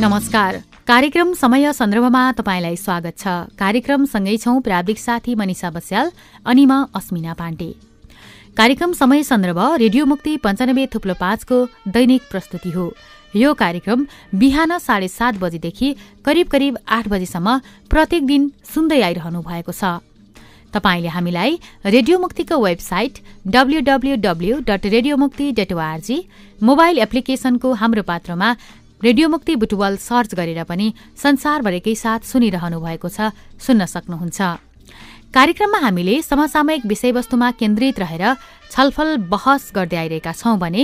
नमस्कार। कार्यक्रम समय सन्दर्भमा तपाईँलाई स्वागत छ। कार्यक्रम सँगै छौँ प्राविधिक साथी मनिषा बस्याल अनि म अस्मिना पाण्डे। कार्यक्रम समय सन्दर्भ रेडियो मुक्ति पञ्चानब्बे थुप्लो पाँचको दैनिक प्रस्तुति हो। यो कार्यक्रम बिहान साढे सात बजेदेखि करिब करिब आठ बजेसम्म प्रत्येक दिन सुन्दै आइरहनु भएको छ। तपाईँले हामीलाई रेडियो मुक्तिको website W W W dot radio Mukti dot ORG mobile एप्लिकेशनको हाम्रो पात्रमा रेडियो मुक्ति बुटुवाल सर्च गरेर पनि संसारभरिकै साथ सुनिरहनु भएको छ सुन्न सक्नुहुन्छ। कार्यक्रममा हामीले समसामयिक विषयवस्तुमा केन्द्रित रहेर छलफल बहस गर्दै आइरहेका छौं भने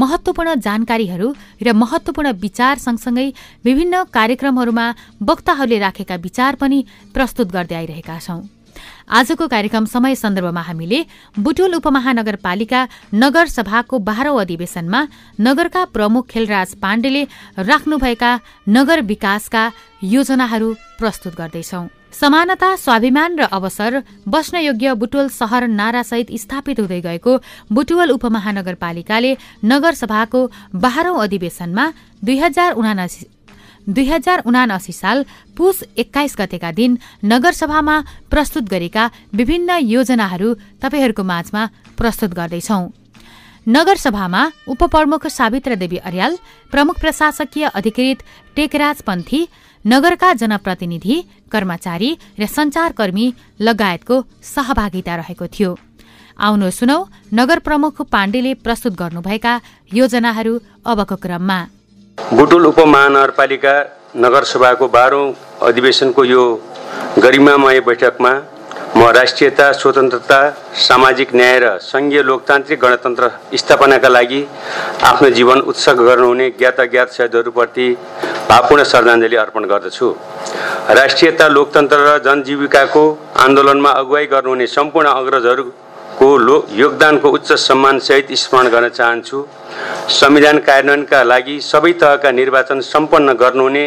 महत्वपूर्ण जानकारीहरू र महत्वपूर्ण विचार सँगसँगै विभिन्न कार्यक्रमहरूमा वक्ताहरूले राखेका विचार पनि प्रस्तुत गर्दै आइरहेका छौं। आजको कार्यक्रम समय सन्दर्भमा हामीले बुटुल उपमहानगरपालिका नगर सभाको बाह्रौं अधिवेशनमा नगरका प्रमुख खेलराज पाण्डेले राख्नुभएका नगर विकासका योजनाहरू प्रस्तुत गर्दैछौ। समानता स्वाभिमान र अवसर बस्न योग्य बुटवल सहर नारासहित स्थापित हुँदै गएको बुटवल उपमहानगरपालिकाले नगर सभाको बाह्रौं अधिवेशनमा दुई हजार उनासी दुई हजार उनासी साल पुस एक्काइस गतेका दिन नगरसभामा प्रस्तुत गरेका विभिन्न योजनाहरू तपाईँहरूको माझमा प्रस्तुत गर्दैछौ। नगरसभामा उपप्रमुख सावित्र देवी अर्याल प्रमुख प्रशासकीय अधिकृत टेकराज पन्थी नगरका जनप्रतिनिधि कर्मचारी र सञ्चारकर्मी लगायतको सहभागिता रहेको थियो। आउनु सुनौ नगर प्रमुख पाण्डेले प्रस्तुत गर्नुभएका योजनाहरू अबको क्रममा। बुटुल उपमहानगरपालिका नगरसभाको बाह्रौँ अधिवेशनको यो गरिमामय बैठकमा म राष्ट्रियता स्वतन्त्रता सामाजिक न्याय र सङ्घीय लोकतान्त्रिक गणतन्त्र स्थापनाका लागि आफ्नो जीवन उत्सर्ग गर्नुहुने ज्ञात अज्ञात शहीदहरूप्रति भावपूर्ण श्रद्धाञ्जली अर्पण गर्दछु। राष्ट्रियता लोकतन्त्र र जनजीविकाको आन्दोलनमा अगुवाई गर्नुहुने सम्पूर्ण अग्रजहरूको लो योगदानको उच्च सम्मानसहित स्मरण गर्न चाहन्छु। संविधान कार्यान्वयनका लागि सबै तहका निर्वाचन सम्पन्न गर्नुहुने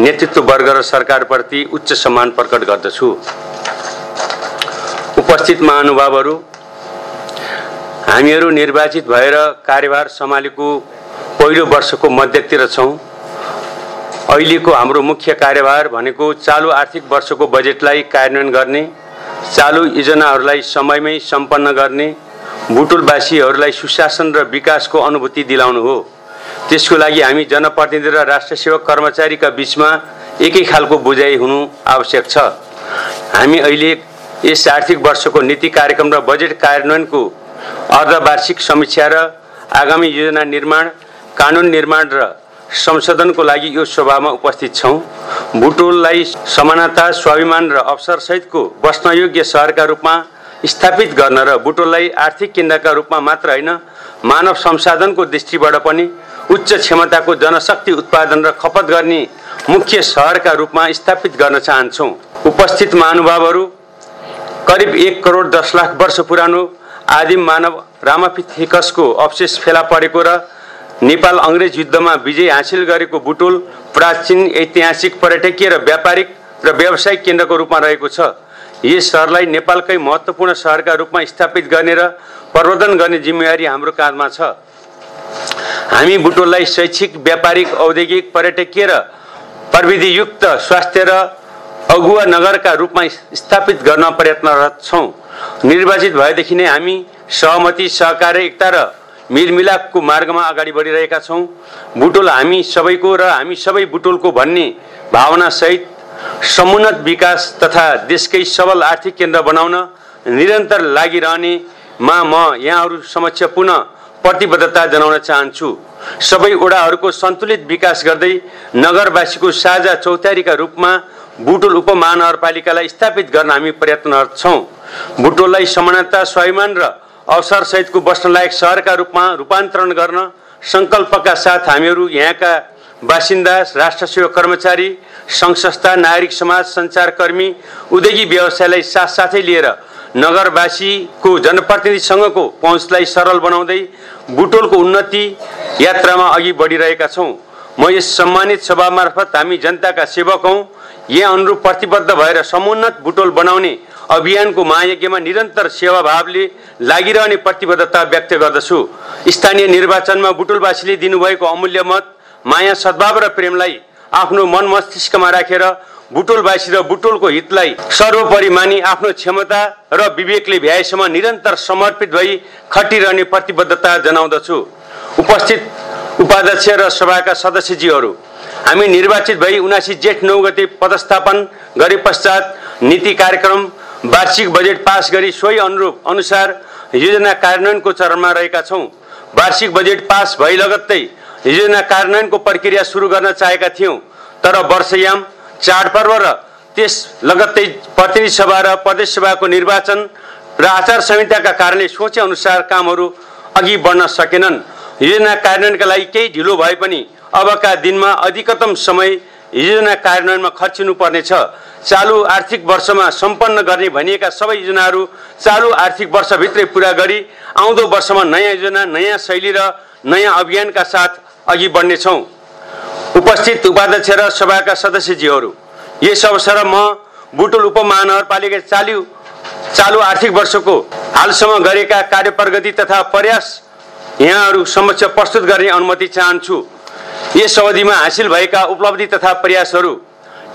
नेतृत्ववर्ग र सरकारप्रति उच्च सम्मान प्रकट गर्दछु। उपस्थित महानुभावहरू हामीहरू निर्वाचित भएर कार्यभार सम्हालेको पहिलो वर्षको मध्यतिर छौँ। अहिलेको हाम्रो मुख्य कार्यभार भनेको चालु आर्थिक वर्षको बजेटलाई कार्यान्वयन गर्ने चालु योजनाहरूलाई समयमै सम्पन्न गर्ने बुटुलवासीहरूलाई सुशासन र विकासको अनुभूति दिलाउनु हो। त्यसको लागि हामी जनप्रतिनिधि र राष्ट्र सेवक कर्मचारीका बिचमा एकै खालको बुझाइ हुनु आवश्यक छ। हामी अहिले यस आर्थिक वर्षको नीति कार्यक्रम र बजेट कार्यान्वयनको अर्धवार्षिक समीक्षा र आगामी योजना निर्माण कानुन निर्माण र संशोधनको लागि यो सभामा उपस्थित छौँ। बुटोललाई समानता स्वाभिमान र अवसरसहितको बस्नयोग्य सहरका रूपमा स्थापित गर्न र बुटोललाई आर्थिक केन्द्रका रूपमा मात्र होइन मानव संसाधनको दृष्टिबाट पनि उच्च क्षमताको जनशक्ति उत्पादन र खपत गर्ने मुख्य सहरका रूपमा स्थापित गर्न चाहन्छौँ। उपस्थित महानुभावहरू करिब एक करोड दस लाख वर्ष पुरानो आदिम मानव रामापिथिकसको अवशेष फेला परेको र नेपाल अङ्ग्रेज युद्धमा विजय हासिल गरेको बुटोल प्राचीन ऐतिहासिक पर्यटकीय र व्यापारिक र व्यावसायिक केन्द्रको रूपमा रहेको छ। यस सहरलाई नेपालकै महत्त्वपूर्ण सहरका रूपमा स्थापित गर्ने र प्रवर्धन गर्ने जिम्मेवारी हाम्रो काँधमा छ। हामी बुटोललाई शैक्षिक व्यापारिक औद्योगिक पर्यटकीय र प्रविधियुक्त स्वास्थ्य र अगुवा नगरका रूपमा स्थापित गर्न प्रयत्नरत छौँ। निर्वाचित भएदेखि नै हामी सहमति सहकार एकता र मिलमिलापको मार्गमा अगाडि बढिरहेका छौँ। बुटोल हामी सबैको र हामी सबै बुटोलको भन्ने भावनासहित समुन्नत विकास तथा देशकै सबल आर्थिक केन्द्र बनाउन निरन्तर लागिरहनेमा म यहाँहरू समक्ष पुनः प्रतिबद्धता जनाउन चाहन्छु। सबै ओडाहरूको सन्तुलित विकास गर्दै नगरवासीको साझा चौतारीका रूपमा बुटोल उपमहानगरपालिकालाई स्थापित गर्न हामी प्रयत्नरत छौँ। बुटोललाई समानता स्वाभिमान र अवसरसहितको बस्नलायक सहरका रूपमा रूपान्तरण गर्न सङ्कल्पका साथ हामीहरू यहाँका बासिन्दा राष्ट्र सेवा कर्मचारी सङ्घ संस्था नागरिक समाज सञ्चारकर्मी उद्योगी व्यवसायलाई साथसाथै लिएर नगरवासीको जनप्रतिनिधिसँगको पहुँचलाई सरल बनाउँदै बुटोलको उन्नति यात्रामा अघि बढिरहेका छौँ। म यस सम्मानित सभा मार्फत हामी जनताका सेवक हौँ। यहाँ अनुरूप प्रतिबद्ध भएर समुन्नत बुटोल बनाउने अभियानको महायज्ञमा निरन्तर सेवाभावले लागिरहने प्रतिबद्धता व्यक्त गर्दछु। स्थानीय निर्वाचनमा बुटुलवासीले दिनुभएको अमूल्य मत माया सद्भाव र प्रेमलाई आफ्नो मन मस्तिष्कमा राखेर बुटोलवासी र बुटोलको हितलाई सर्वोपरि मानि आफ्नो क्षमता र विवेकले भ्याएसम्म निरन्तर समर्पित भई खटिरहने प्रतिबद्धता जनाउँदछु। उपस्थित उपाध्यक्ष र सभाका सदस्यजीहरू हामी निर्वाचित भई उनासी जेठ नौ गते पदस्थापन गरे पश्चात नीति कार्यक्रम वार्षिक बजेट पास गरी सोही अनुरूप अनुसार योजना कार्यान्वयनको चरणमा रहेका छौँ। वार्षिक बजेट पास भइ लगत्तै योजना कार्यान्वयनको प्रक्रिया सुरु गर्न चाहेका थियौँ। तर वर्षयाम चाडपर्व र त्यस लगत्तै प्रतिनिधि सभा र प्रदेश सभाको निर्वाचन र आचार संहिताका कारणले सोचे अनुसार कामहरू अघि बढ्न सकेनन्। योजना कार्यान्वयनका लागि केही ढिलो भए पनि अबका दिनमा अधिकतम समय योजना कार्यान्वयनमा खर्चिनु पर्नेछ चालु आर्थिक वर्षमा सम्पन्न गर्ने भनिएका सबै योजनाहरू चालु आर्थिक वर्षभित्रै पुरा गरी आउँदो वर्षमा नयाँ योजना नयाँ शैली र नयाँ अभियानका साथ अघि बढ्नेछौँ। उपस्थित उपाध्यक्ष र सभाका सदस्यजीहरू यस अवसरमा म बुटुल उपमहानगरपालिका चालु चालु आर्थिक वर्षको हालसम्म गरेका कार्य प्रगति तथा प्रयास यहाँहरू समक्ष प्रस्तुत गर्ने अनुमति चाहन्छु। यस अवधिमा हासिल भएका उपलब्धि तथा प्रयासहरू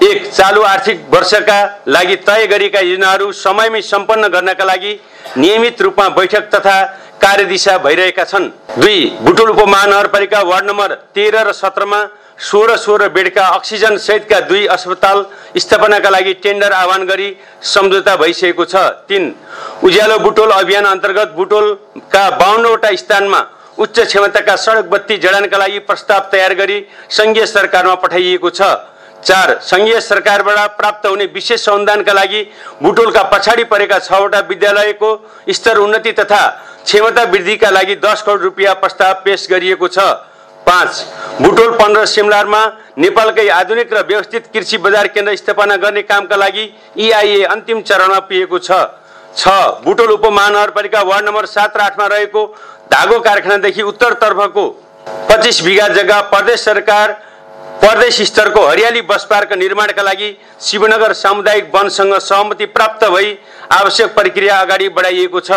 एक चालु आर्थिक वर्षका लागि तय गरेका योजनाहरू समयमै सम्पन्न गर्नका लागि नियमित रूपमा बैठक तथा कार्यदिशा भइरहेका छन्। दुई बुटुल उपमहानगरपालिका वार्ड नम्बर तेह्र र सत्रमा सोह्र सोह्र बेडका अक्सिजन सहितका दुई अस्पताल स्थापनाका लागि टेन्डर आह्वान गरी सम्झौता भइसकेको छ। तिन उज्यालो बुटोल अभियान अन्तर्गत बुटोलका बाहन्नवटा स्थानमा उच्च क्षमताका सडक बत्ती जडानका लागि प्रस्ताव तयार गरी सङ्घीय सरकारमा पठाइएको छ। चार सङ्घीय सरकारबाट प्राप्त हुने विशेष अनुदानका लागि बुटोलका पछाडि परेका छवटा विद्यालयको स्तर उन्नति तथा क्षमता वृद्धिका लागि दस करोड रुपियाँ प्रस्ताव पेश गरिएको छ। पाँच बुटोल पन्ध्र सिमलारमा नेपालकै आधुनिक र व्यवस्थित कृषि बजार केन्द्र स्थापना गर्ने कामका लागि इआइए अन्तिम चरणमा पुगेको छ। छ बुटोल उपमहानगरपालिका वार्ड नम्बर सात र आठमा रहेको धागो कारखानादेखि उत्तरतर्फको पच्चिस बिघा जग्गा प्रदेश सरकार प्रदेश स्तरको हरियाली बस पार्क निर्माणका लागि शिवनगर सामुदायिक वनसँग सहमति प्राप्त भई आवश्यक प्रक्रिया अगाडि बढाइएको छ।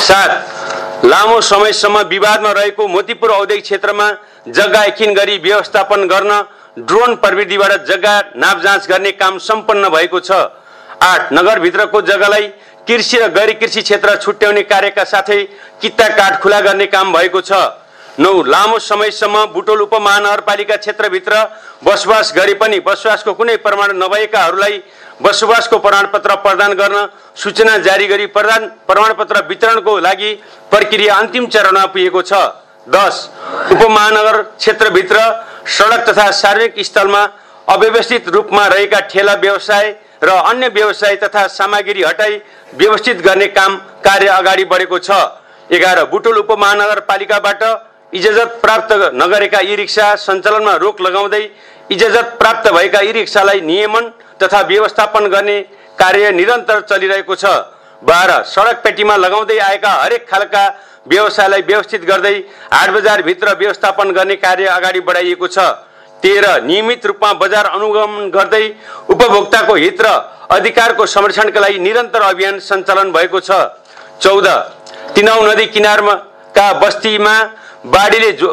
सात लामो समयसम्म विवादमा रहेको मोतीपुर औद्योगिक क्षेत्रमा जग्गा एकिन गरी व्यवस्थापन गर्न ड्रोन प्रविधिबाट जग्गा नाप जाँच गर्ने काम सम्पन्न भएको छ। आठ नगरभित्रको जग्गालाई कृषि र गैर कृषि क्षेत्र छुट्याउने कार्यका साथै किता काठ खुला गर्ने काम भएको छ। नौ लामो समयसम्म बुटोल उपमहानगरपालिका क्षेत्रभित्र बसोबास गरे पनि बसोबासको कुनै प्रमाण नभएकाहरूलाई बसोबासको प्रमाणपत्र प्रदान गर्न सूचना जारी गरी प्रदान प्रमाणपत्र वितरणको लागि प्रक्रिया अन्तिम चरणमा पुगेको छ। दस उपमहानगर क्षेत्रभित्र सडक तथा सार्वजनिक स्थलमा अव्यवस्थित रूपमा रहेका ठेला व्यवसाय र अन्य व्यवसाय तथा सामग्री हटाई व्यवस्थित गर्ने काम कार्य अगाडि बढेको छ। एघार बुटोल उपमहानगरपालिकाबाट इजाजत प्राप्त नगरेका ई रिक्सा सञ्चालनमा रोक लगाउँदै इजाजत प्राप्त भएका ई रिक्सालाई नियमन तथा व्यवस्थापन गर्ने कार्य निरन्तर चलिरहेको छ। बाह्र सडक पेटीमा लगाउँदै आएका हरेक खालका व्यवसायलाई व्यवस्थित गर्दै हाट बजारभित्र व्यवस्थापन गर्ने कार्य अगाडि बढाइएको छ। तेह्र नियमित रूपमा बजार अनुगमन गर्दै उपभोक्ताको हित र अधिकारको संरक्षणका लागि निरन्तर अभियान सञ्चालन भएको छ। चौध तिनाउ नदी किनारमा का बस्तीमा बाढीले जो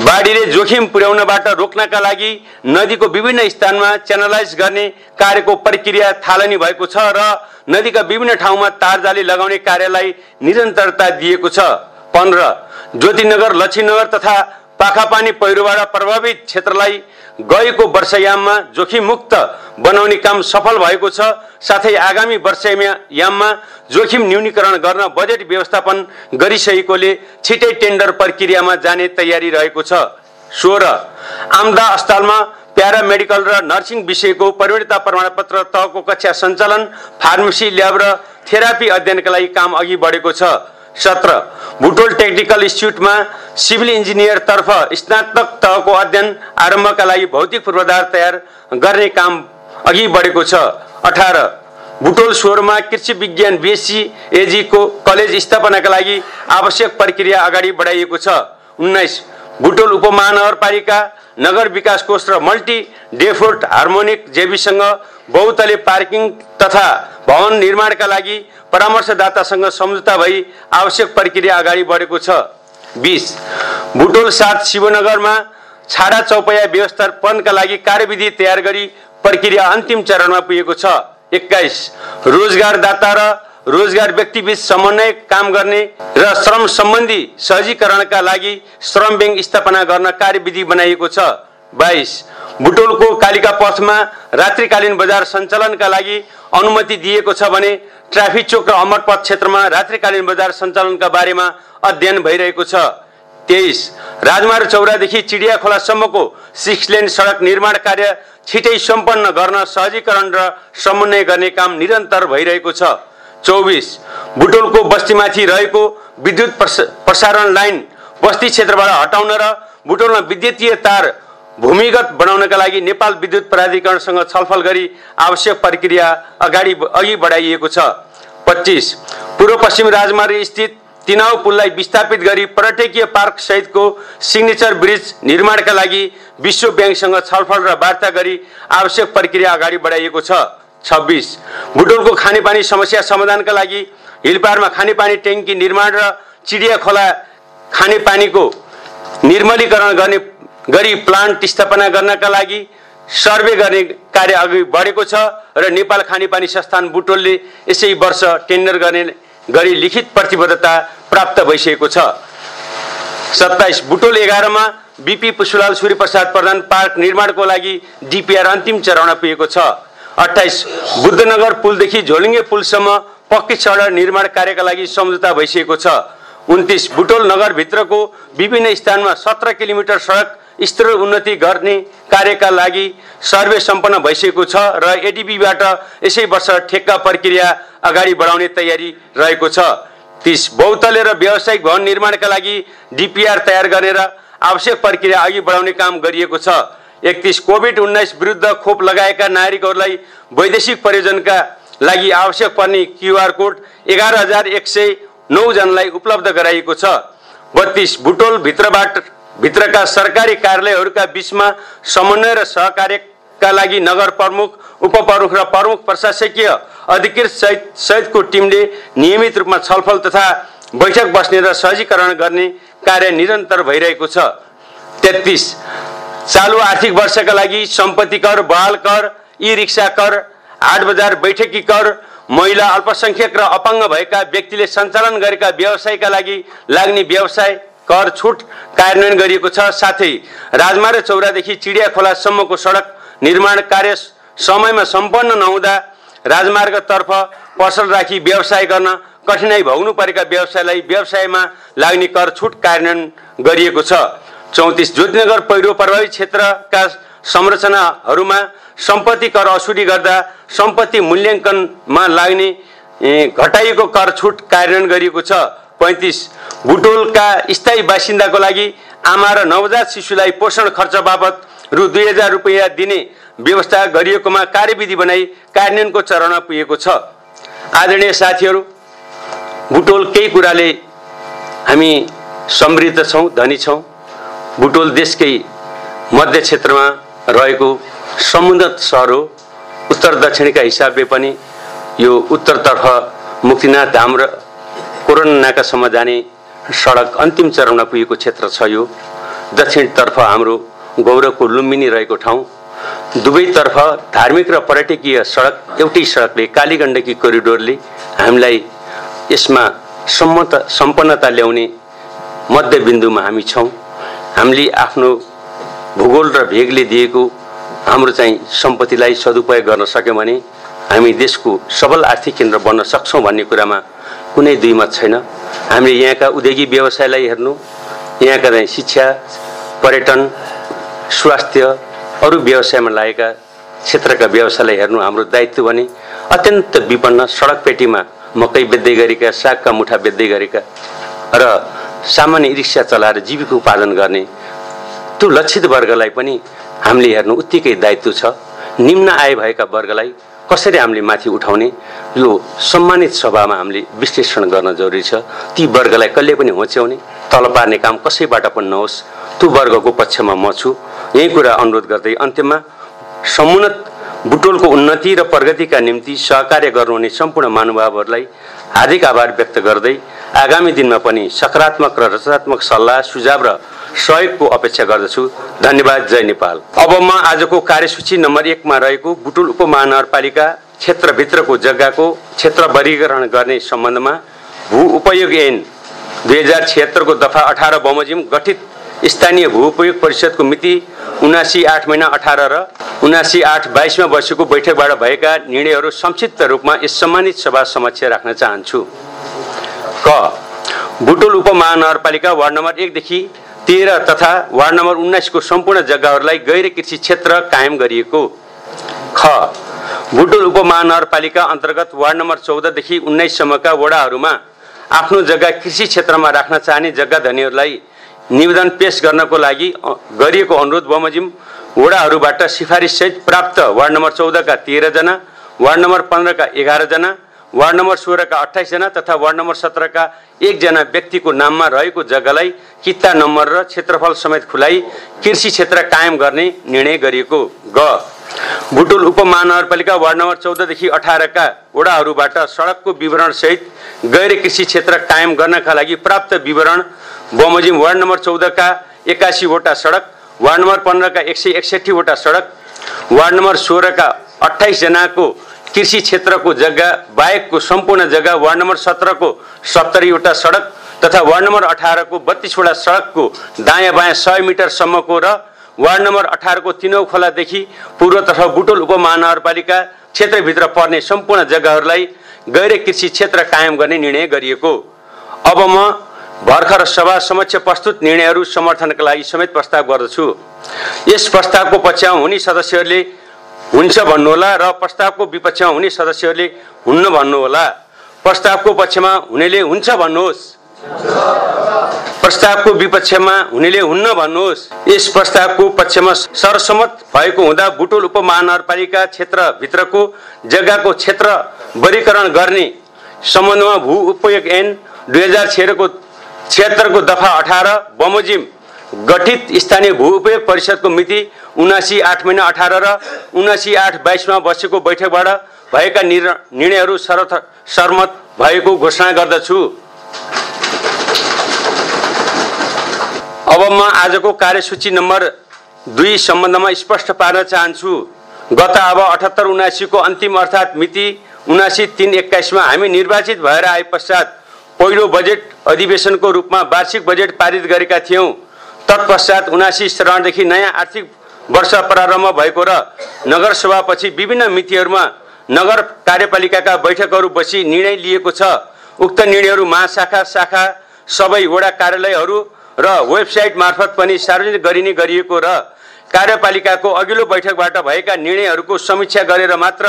बाढीले जोखिम पुर्याउनबाट रोक्नका लागि नदीको विभिन्न स्थानमा च्यानलाइज गर्ने कार्यको प्रक्रिया थालनी भएको छ र नदीका विभिन्न ठाउँमा तारजाली लगाउने कार्यलाई निरन्तरता दिएको छ। पन्ध्र ज्योतिनगर लक्ष्मीनगर तथा पाखापानी पहिरोबाट प्रभावित क्षेत्रलाई गएको वर्षयाममा जोखिममुक्त बनाउने काम सफल भएको छ। साथै आगामी वर्षयाममा जोखिम न्यूनीकरण गर्न बजेट व्यवस्थापन गरिसकेकोले छिटै टेन्डर प्रक्रियामा जाने तयारी रहेको छ। सोह्र आम्दा अस्पतालमा प्यारामेडिकल र नर्सिङ विषयको परिणता प्रमाणपत्र तहको कक्षा सञ्चालन फार्मेसी ल्याब र थेरापी अध्ययनका लागि काम अघि बढेको छ। सत्र भुटोल टेक्निकल इन्स्टिच्युटमा सिभिल इन्जिनियरतर्फ स्नातक तहको अध्ययन आरम्भका लागि भौतिक पूर्वाधार तयार गर्ने काम अघि बढेको छ। अठार बुटोल स्वरमा कृषि विज्ञान बिएससी एजीको कलेज स्थापनाका लागि आवश्यक प्रक्रिया अगाडि बढाइएको छ। उन्नाइस बुटोल उपमहानगरपालिका नगर विकास कोष र मल्टी डेफोर्ट हार्मोनिक जेबीसँग बहुतले पार्किङ तथा भवन निर्माणका लागि परामर्शदातासँग सम्झौता भई आवश्यक प्रक्रिया अगाडि बढेको छ। बिस बुटोल साथ शिवनगरमा छाडा चौपया व्यवस्थापनका लागि कार्यविधि तयार गरी प्रक्रिया अन्तिम चरणमा पुगेको छ। एक्काइस रोजगारदाता र रोजगार व्यक्तिबीच समन्वय काम गर्ने र श्रम सम्बन्धी सहजीकरणका लागि श्रम ब्याङ्क स्थापना गर्न कार्यविधि बनाइएको छ। बाइस बुटोलको कालिका पथमा रात्रिकालीन बजार सञ्चालनका लागि अनुमति दिएको छ भने ट्राफिक चोक र अमरपथ क्षेत्रमा रात्रिकालीन बजार सञ्चालनका बारेमा अध्ययन भइरहेको छ। तेइस राजमार्ग चौरादेखि चिडिया खोलासम्मको सिक्स लेन सडक निर्माण कार्य छिटै सम्पन्न गर्न सहजीकरण र समन्वय गर्ने काम निरन्तर भइरहेको छ। चौबिस बुटोलको बस्तीमाथि रहेको विद्युत प्रसारण लाइन बस्ती क्षेत्रबाट हटाउन र बुटोलमा विद्युतीय तार भूमिगत बनाउनका लागि नेपाल विद्युत प्राधिकरणसँग छलफल गरी आवश्यक प्रक्रिया अगाडि अघि बढाइएको छ। पच्चिस पूर्व पश्चिम राजमार्ग स्थित तिनाउ पुललाई विस्थापित गरी पर्यटकीय पार्क सहितको सिग्नेचर ब्रिज निर्माणका लागि विश्व ब्याङ्कसँग छलफल र वार्ता गरी आवश्यक प्रक्रिया अगाडि बढाइएको छ। छब्बिस बुटोलको खानेपानी समस्या समाधानका लागि हिलपारमा खानेपानी ट्याङ्की निर्माण र चिडिया खोला खानेपानीको निर्मलीकरण गर्ने गरी प्लान्ट स्थापना गर्नका लागि सर्वे गर्ने कार्य अघि बढेको छ र नेपाल खानेपानी संस्थान बुटोलले यसै वर्ष टेन्डर गर्ने गरी लिखित प्रतिबद्धता प्राप्त भइसकेको छ। सत्ताइस बुटोल एघारमा बिपी पुष्पलाल सूर्यप्रसाद प्रधान पार्क निर्माणको लागि डिपिआर अन्तिम चरणमा पुगेको छ। अठाइस बुद्धनगर पुलदेखि झोलिङ्गे पुलसम्म पक्की सडक निर्माण कार्यका लागि सम्झौता भइसकेको छ। उन्तिस बुटोल नगरभित्रको विभिन्न स्थानमा सत्र किलोमिटर सडक स्तर उन्नति गर्ने कार्यका लागि सर्वे सम्पन्न भइसकेको छ र एडिबीबाट यसै वर्ष ठेक्का प्रक्रिया अगाडि बढाउने तयारी रहेको छ। तिस बहुतले र व्यावसायिक भवन निर्माणका लागि डिपिआर तयार गरेर आवश्यक प्रक्रिया अघि बढाउने काम गरिएको छ। एकतिस कोभिड उन्नाइस विरुद्ध खोप लगाएका नागरिकहरूलाई वैदेशिक प्रयोजनका लागि आवश्यक पर्ने क्युआर कोड एघार हजार एक सय नौजनालाई उपलब्ध गराइएको छ। बत्तिस बुटोल भित्रबाट भित्रका सरकारी कार्यालयहरूका बिचमा समन्वय र सहकार्यका लागि नगर प्रमुख उपप्रमुख र प्रमुख प्रशासकीय अधिकृत सहित सहितको टिमले नियमित रूपमा छलफल तथा बैठक बस्ने र सहजीकरण गर्ने कार्य निरन्तर भइरहेको छ। तेत्तिस चालु आर्थिक वर्षका लागि सम्पत्ति कर बहाल कर ई रिक्सा कर हाट बजार बैठकी कर महिला अल्पसङ्ख्यक र अपाङ्ग भएका व्यक्तिले सञ्चालन गरेका व्यवसायका लागि लाग्ने व्यवसाय कर छुट कार्यान्वयन गरिएको छ। साथै राजमार्ग चौरादेखि चिडिया खोलासम्मको सडक निर्माण कार्य समयमा सम्पन्न नहुँदा राजमार्गतर्फ पसल राखी व्यवसाय गर्न कठिनाई भोग्नु परेका व्यवसायलाई व्यवसायमा लाग्ने कर छुट कार्यान्वयन गरिएको छ। चौतिस ज्योतिनगर पहिरो प्रभावित क्षेत्रका संरचनाहरूमा सम्पत्ति कर असुली गर्दा सम्पत्ति मूल्याङ्कनमा लाग्ने घटाइएको कर छुट कार्यान्वयन गरिएको छ। पैँतिस। बुटोलका स्थायी बासिन्दाको लागि आमा र नवजात शिशुलाई पोषण खर्च बापत रु दुई हजार रुपियाँ दिने व्यवस्था गरिएकोमा कार्यविधि बनाई कार्यान्वयनको चरणमा पुगेको छ। आदरणीय साथीहरू बुटोल केही कुराले हामी समृद्ध छौँ धनी छौँ। बुटोल देशकै मध्य क्षेत्रमा रहेको समुन्नत सहर हो। उत्तर दक्षिणका हिसाबले पनि यो उत्तरतर्फ मुक्तिनाथ धाम र कोरोना नाकासम्म जाने सडक अन्तिम चरणमा पुगेको क्षेत्र छ यो। दक्षिणतर्फ हाम्रो गौरवको लुम्बिनी रहेको ठाउँ। दुवैतर्फ धार्मिक र पर्यटकीय सडक एउटै सडकले कालीगण्डकी कोरिडोरले हामीलाई यसमा सम्मत सम्पन्नता ल्याउने मध्यबिन्दुमा हामी छौँ। हामीले आफ्नो भूगोल र भेगले दिएको हाम्रो चाहिँ सम्पत्तिलाई सदुपयोग गर्न सक्यौँ भने हामी देशको सबल आर्थिक केन्द्र बन्न सक्छौँ भन्ने कुरामा कुनै दुई मत छैन। हामीले यहाँका उद्योगी व्यवसायलाई हेर्नु यहाँका चाहिँ शिक्षा पर्यटन स्वास्थ्य अरू व्यवसायमा लागेका क्षेत्रका व्यवसायलाई हेर्नु हाम्रो दायित्व भने अत्यन्त विपन्न सडक पेटीमा मकै बेच्दै गरेका सागका मुठा बेच्दै गरेका र सामान्य रिक्सा चलाएर जीविका उत्पादन गर्ने त्यो लक्षित वर्गलाई पनि हामीले हेर्नु उत्तिकै दायित्व छ। निम्न आय भएका वर्गलाई कसरी हामीले माथि उठाउने? यो सम्मानित सभामा हामीले विश्लेषण गर्न जरुरी छ। ती वर्गलाई कहिले पनि होच्याउने तल पार्ने काम कसैबाट पनि नहोस्। त्यो वर्गको पक्षमा म छु। यही कुरा अनुरोध गर्दै अन्त्यमा समुन्नत बुटोलको उन्नति र प्रगतिका निम्ति सहकार्य गर्नुहुने सम्पूर्ण महानुभावहरूलाई हार्दिक आभार व्यक्त गर्दै आगामी दिनमा पनि सकारात्मक र रचनात्मक सल्लाह सुझाव र सहयोगको अपेक्षा गर्दछु। धन्यवाद जय नेपाल। अब म आजको कार्यसूची नम्बर एकमा रहेको बुटुल उपमहानगरपालिका क्षेत्रभित्रको जग्गाको क्षेत्र वर्गीकरण गर्ने सम्बन्धमा भू उपयोग ऐन दुई हजार छिहत्तरको दफा अठार बमोजिम गठित स्थानीय भू उपयोग परिषदको मिति उनासी आठ महिना अठार र उनासी आठ बाइसमा बसेको बैठकबाट भएका निर्णयहरू संक्षिप्त रूपमा यस सम्मानित सभा समक्ष राख्न चाहन्छु। क बुटोल उपमहानगरपालिका वार्ड नम्बर एकदेखि तेह्र तथा वार्ड नम्बर उन्नाइसको सम्पूर्ण जग्गाहरूलाई गैर कृषि क्षेत्र कायम गरिएको ख। बुटोल उपमहानगरपालिका अन्तर्गत वार्ड नम्बर चौधदेखि उन्नाइससम्मका वडाहरूमा आफ्नो जग्गा कृषि क्षेत्रमा राख्न चाहने जग्गा धनीहरूलाई निवेदन पेश गर्नको लागि गरिएको अनुरोध बमोजिम वडाहरूबाट सिफारिससहित प्राप्त वार्ड नम्बर चौधका तेह्रजना वार्ड नम्बर पन्ध्रका एघारजना वार्ड नम्बर सोह्रका अठाइसजना तथा वार्ड नम्बर सत्रका एकजना व्यक्तिको नाममा रहेको जग्गालाई किता नम्बर र क्षेत्रफल समेत खुलाइ कृषि क्षेत्र कायम गर्ने निर्णय गरिएको ग। बुटोल उपमहानगरपालिका वार्ड नम्बर चौधदेखि अठारका वडाहरूबाट सडकको विवरणसहित गैर कृषि क्षेत्र कायम गर्नका लागि प्राप्त विवरण बमोजिम वार्ड नम्बर चौधका एकासीवटा सडक वार्ड नम्बर पन्ध्रका एक सय एकसठीवटा सडक वार्ड नम्बर सोह्रका अठाइसजनाको कृषि क्षेत्रको जग्गा बाहेकको सम्पूर्ण जग्गा वार्ड नम्बर सत्रको सत्तरीवटा सडक तथा वार्ड नम्बर अठारको बत्तिसवटा सडकको दायाँ बायाँ सय मिटरसम्मको र वार्ड नम्बर अठारको तिनौ खोलादेखि पूर्वतर्फ बुटोल उपमहानगरपालिका क्षेत्रभित्र पर्ने सम्पूर्ण जग्गाहरूलाई गैर कृषि क्षेत्र कायम गर्ने निर्णय गरिएको। अब म भर्खर सभा समक्ष प्रस्तुत निर्णयहरू समर्थनका लागि समेत प्रस्ताव गर्दछु। यस प्रस्तावको पक्षमा हुने सदस्यहरूले हुन्छ भन्नुहोला र प्रस्तावको विपक्षमा हुने सदस्यहरूले हुन्न भन्नुहोला। प्रस्तावको पक्षमा हुनेले हुन्छ भन्नुहोस्। प्रस्तावको विपक्षमा हुनेले हुन्न भन्नुहोस्। यस प्रस्तावको पक्षमा सरसम्मत भएको हुँदा बुटोल उपमहानगरपालिका क्षेत्रभित्रको जग्गाको क्षेत्र वर्गीकरण गर्ने सम्बन्धमा भू उपयोग ऐन दुई हजार छिहत्तरको दफा अठार बमोजिम गठित स्थानीय भू उपयोग परिषदको मिति उनासी आठ महिना अठार र उनासी आठ बाइसमा बसेको बैठकबाट भएका निर्णयहरू सर्वथ सर्मत भएको घोषणा गर्दछु। अब म आजको कार्यसूची नम्बर दुई सम्बन्धमा स्पष्ट पार्न चाहन्छु। गत अब अठहत्तर उनासीको अन्तिम अर्थात् मिति उनासी तिन एक्काइसमा हामी निर्वाचित भएर आए पश्चात पहिलो बजेट अधिवेशनको रूपमा वार्षिक बजेट पारित गरेका थियौँ। तत्पश्चात उनासी श्रावणदेखि नयाँ आर्थिक वर्ष प्रारम्भ भएको र नगरसभापछि विभिन्न मितिहरूमा नगर कार्यपालिकाका बैठकहरू बसी निर्णय लिएको छ। उक्त निर्णयहरू महाशाखा शाखा सबै वडा कार्यालयहरू र वेबसाइट मार्फत पनि सार्वजनिक गरिने गरिएको र कार्यपालिकाको अघिल्लो बैठकबाट भएका निर्णयहरूको समीक्षा गरेर मात्र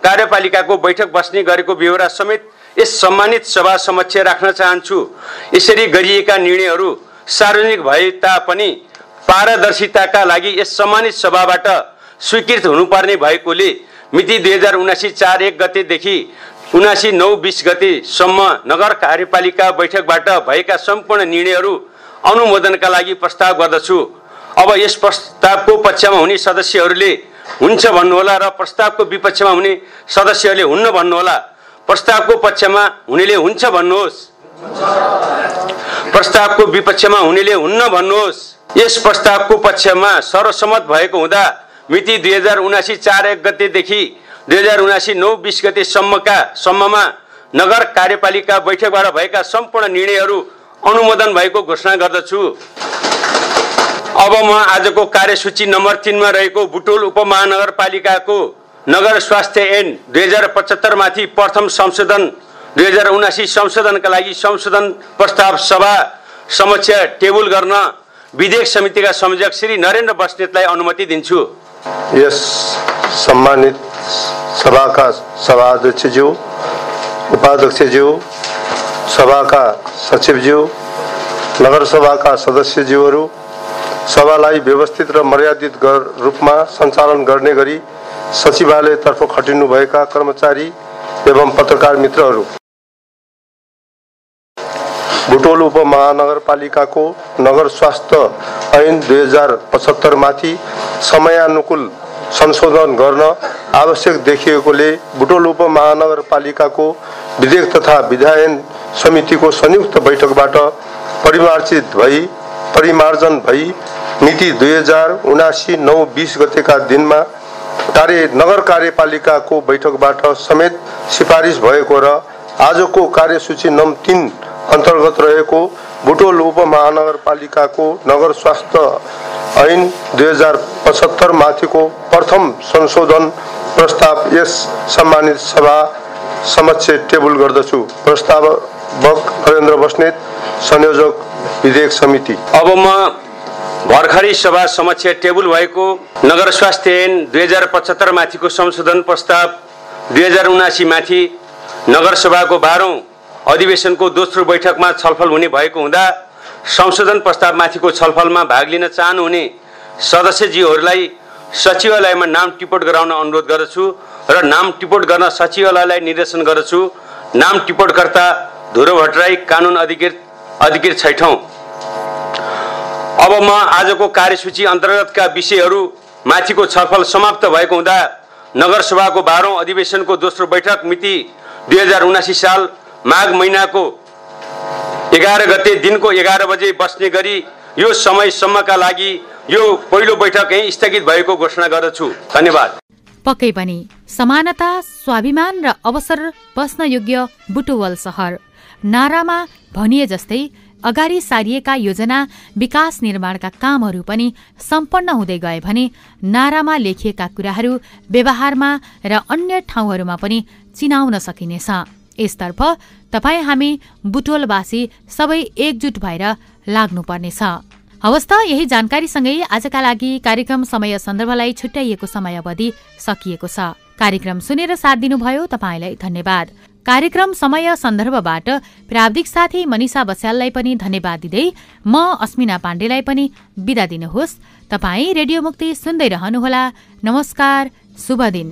कार्यपालिकाको बैठक बस्ने गरेको व्यवहार समेत यस सम्मानित सभा समक्ष राख्न चाहन्छु। यसरी गरिएका निर्णयहरू सार्वजनिक भए तापनि पारदर्शिताका लागि यस सम्मानित सभाबाट स्वीकृत हुनुपर्ने भएकोले मिति दुई हजार उनासी चार एक गतेदेखि उनासी नौ बिस गतेसम्म नगर कार्यपालिका बैठकबाट भएका सम्पूर्ण निर्णयहरू अनुमोदनका लागि प्रस्ताव गर्दछु। अब यस प्रस्तावको पक्षमा हुने सदस्यहरूले हुन्छ भन्नुहोला र प्रस्तावको विपक्षमा हुने सदस्यहरूले हुन्न भन्नुहोला। प्रस्तावको पक्षमा हुनेले हुन्छ भन्नुहोस्। प्रस्तावको विपक्षमा हुनेले हुन्न भन्नुहोस्। यस प्रस्तावको पक्षमा सर्वसम्मत भएको हुँदा मिति दुई हजार उनासी चार एक गतेदेखि दुई हजार उनासी नौ बिस गतेसम्मका सम्ममा नगर कार्यपालिका बैठकबाट भएका सम्पूर्ण निर्णयहरू अनुमोदन भएको घोषणा गर्दछु। अब म आजको कार्यसूची नम्बर तिनमा रहेको बुटोल उपमहानगरपालिकाको नगर स्वास्थ्य ऐन दुई हजार पचहत्तरमाथि प्रथम संशोधन दुई हजार उनासी संशोधनका लागि संशोधन प्रस्ताव सभा समक्ष टेबल गर्न विधेयक समितिका संयोजक श्री नरेन्द्र बस्नेतलाई अनुमति दिन्छु। यस सम्मानित सभाका सभाध्यक्षज्यू उपाध्यक्षज्यू सभाका सचिवज्यू नगरसभाका सदस्यज्यूहरू सभालाई व्यवस्थित र मर्यादित रूपमा सञ्चालन गर्ने गरी सचिवालयतर्फ खटिनुभएका कर्मचारी एवं पत्रकार मित्रहरू बुटोल उपमहानगरपालिकाको नगर स्वास्थ्य ऐन दुई हजार पचहत्तरमाथि समयानुकूल संशोधन गर्न आवश्यक देखिएकोले बुटोल उपमहानगरपालिकाको विधेयक तथा विधायन समितिको संयुक्त बैठकबाट परिमार्जित भई परिमार्जन भई मिति दुई हजार उनासी नौ बिस गतेका दिनमा कार्य नगर कार्यपालिकाको बैठकबाट समेत सिफारिस भएको र आजको कार्यसूची नम् तिन अन्तर्गत रहेको बुटोल उपमहानगरपालिकाको नगर स्वास्थ्य ऐन दुई हजार पचहत्तर माथिको प्रथम संशोधन प्रस्ताव यस सम्मानित सभा समक्ष टेबल गर्दछु। प्रस्तावक नरेन्द्र बस्नेत संयोजक विधेयक समिति। अब म भर्खरै सभा समक्ष टेबल भएको नगर स्वास्थ्य ऐन दुई हजार पचहत्तर माथिको संशोधन प्रस्ताव दुई हजार उनासी माथि नगरसभाको बाह्रौँ अधिवेशनको दोस्रो बैठकमा छलफल हुने भएको हुँदा संशोधन प्रस्तावमाथिको छलफलमा भाग लिन चाहनुहुने सदस्यज्यूहरूलाई सचिवालयमा नाम टिपोट गराउन अनुरोध गर्दछु र नाम टिपोट गर्न सचिवालयलाई निर्देशन गर्दछु। नाम टिपोटकर्ता धुरो भट्टराई कानुन अधिकृत अधिकृत छैठौँ। अब म आजको कार्यसूची अन्तर्गतका विषयहरू माथिको छलफल समाप्त भएको हुँदा नगरसभाको बाह्रौँ अधिवेशनको दोस्रो बैठक मिति दुई हजार उनासी साल माघ महिनाको एघार गते दिनको एघार बजे बस्ने गरी यो समयसम्मका लागि यो पहिलो बैठक यहीँ स्थगित भएको घोषणा गर्दछु। धन्यवाद। पक्कै पनि समानता स्वाभिमान र अवसर बस्न योग्य बुटुवल सहर नारामा भनिए जस्तै अगाडि सारिएका योजना विकास निर्माणका कामहरू पनि सम्पन्न हुँदै गए भने नारामा लेखिएका कुराहरू व्यवहारमा र अन्य ठाउँहरूमा पनि चिनाउन सकिनेछ। यसतर्फ तपाईँ हामी बुटोलवासी सबै एकजुट भएर लाग्नुपर्नेछ। हवस् त यही जानकारीसँगै आजका लागि कार्यक्रम समय सन्दर्भलाई छुट्याइएको समय अवधि सकिएको छ। कार्यक्रम सुनेर साथ दिनुभयो तपाईँलाई धन्यवाद। कार्यक्रम समय सन्दर्भबाट प्राविधिक साथी मनिषा बस्याललाई पनि धन्यवाद दिँदै म अस्मिना पाण्डेलाई पनि बिदा दिनुहोस्। तपाईँ रेडियो मुक्ति सुन्दै रहनुहोला। नमस्कार। शुभ दिन।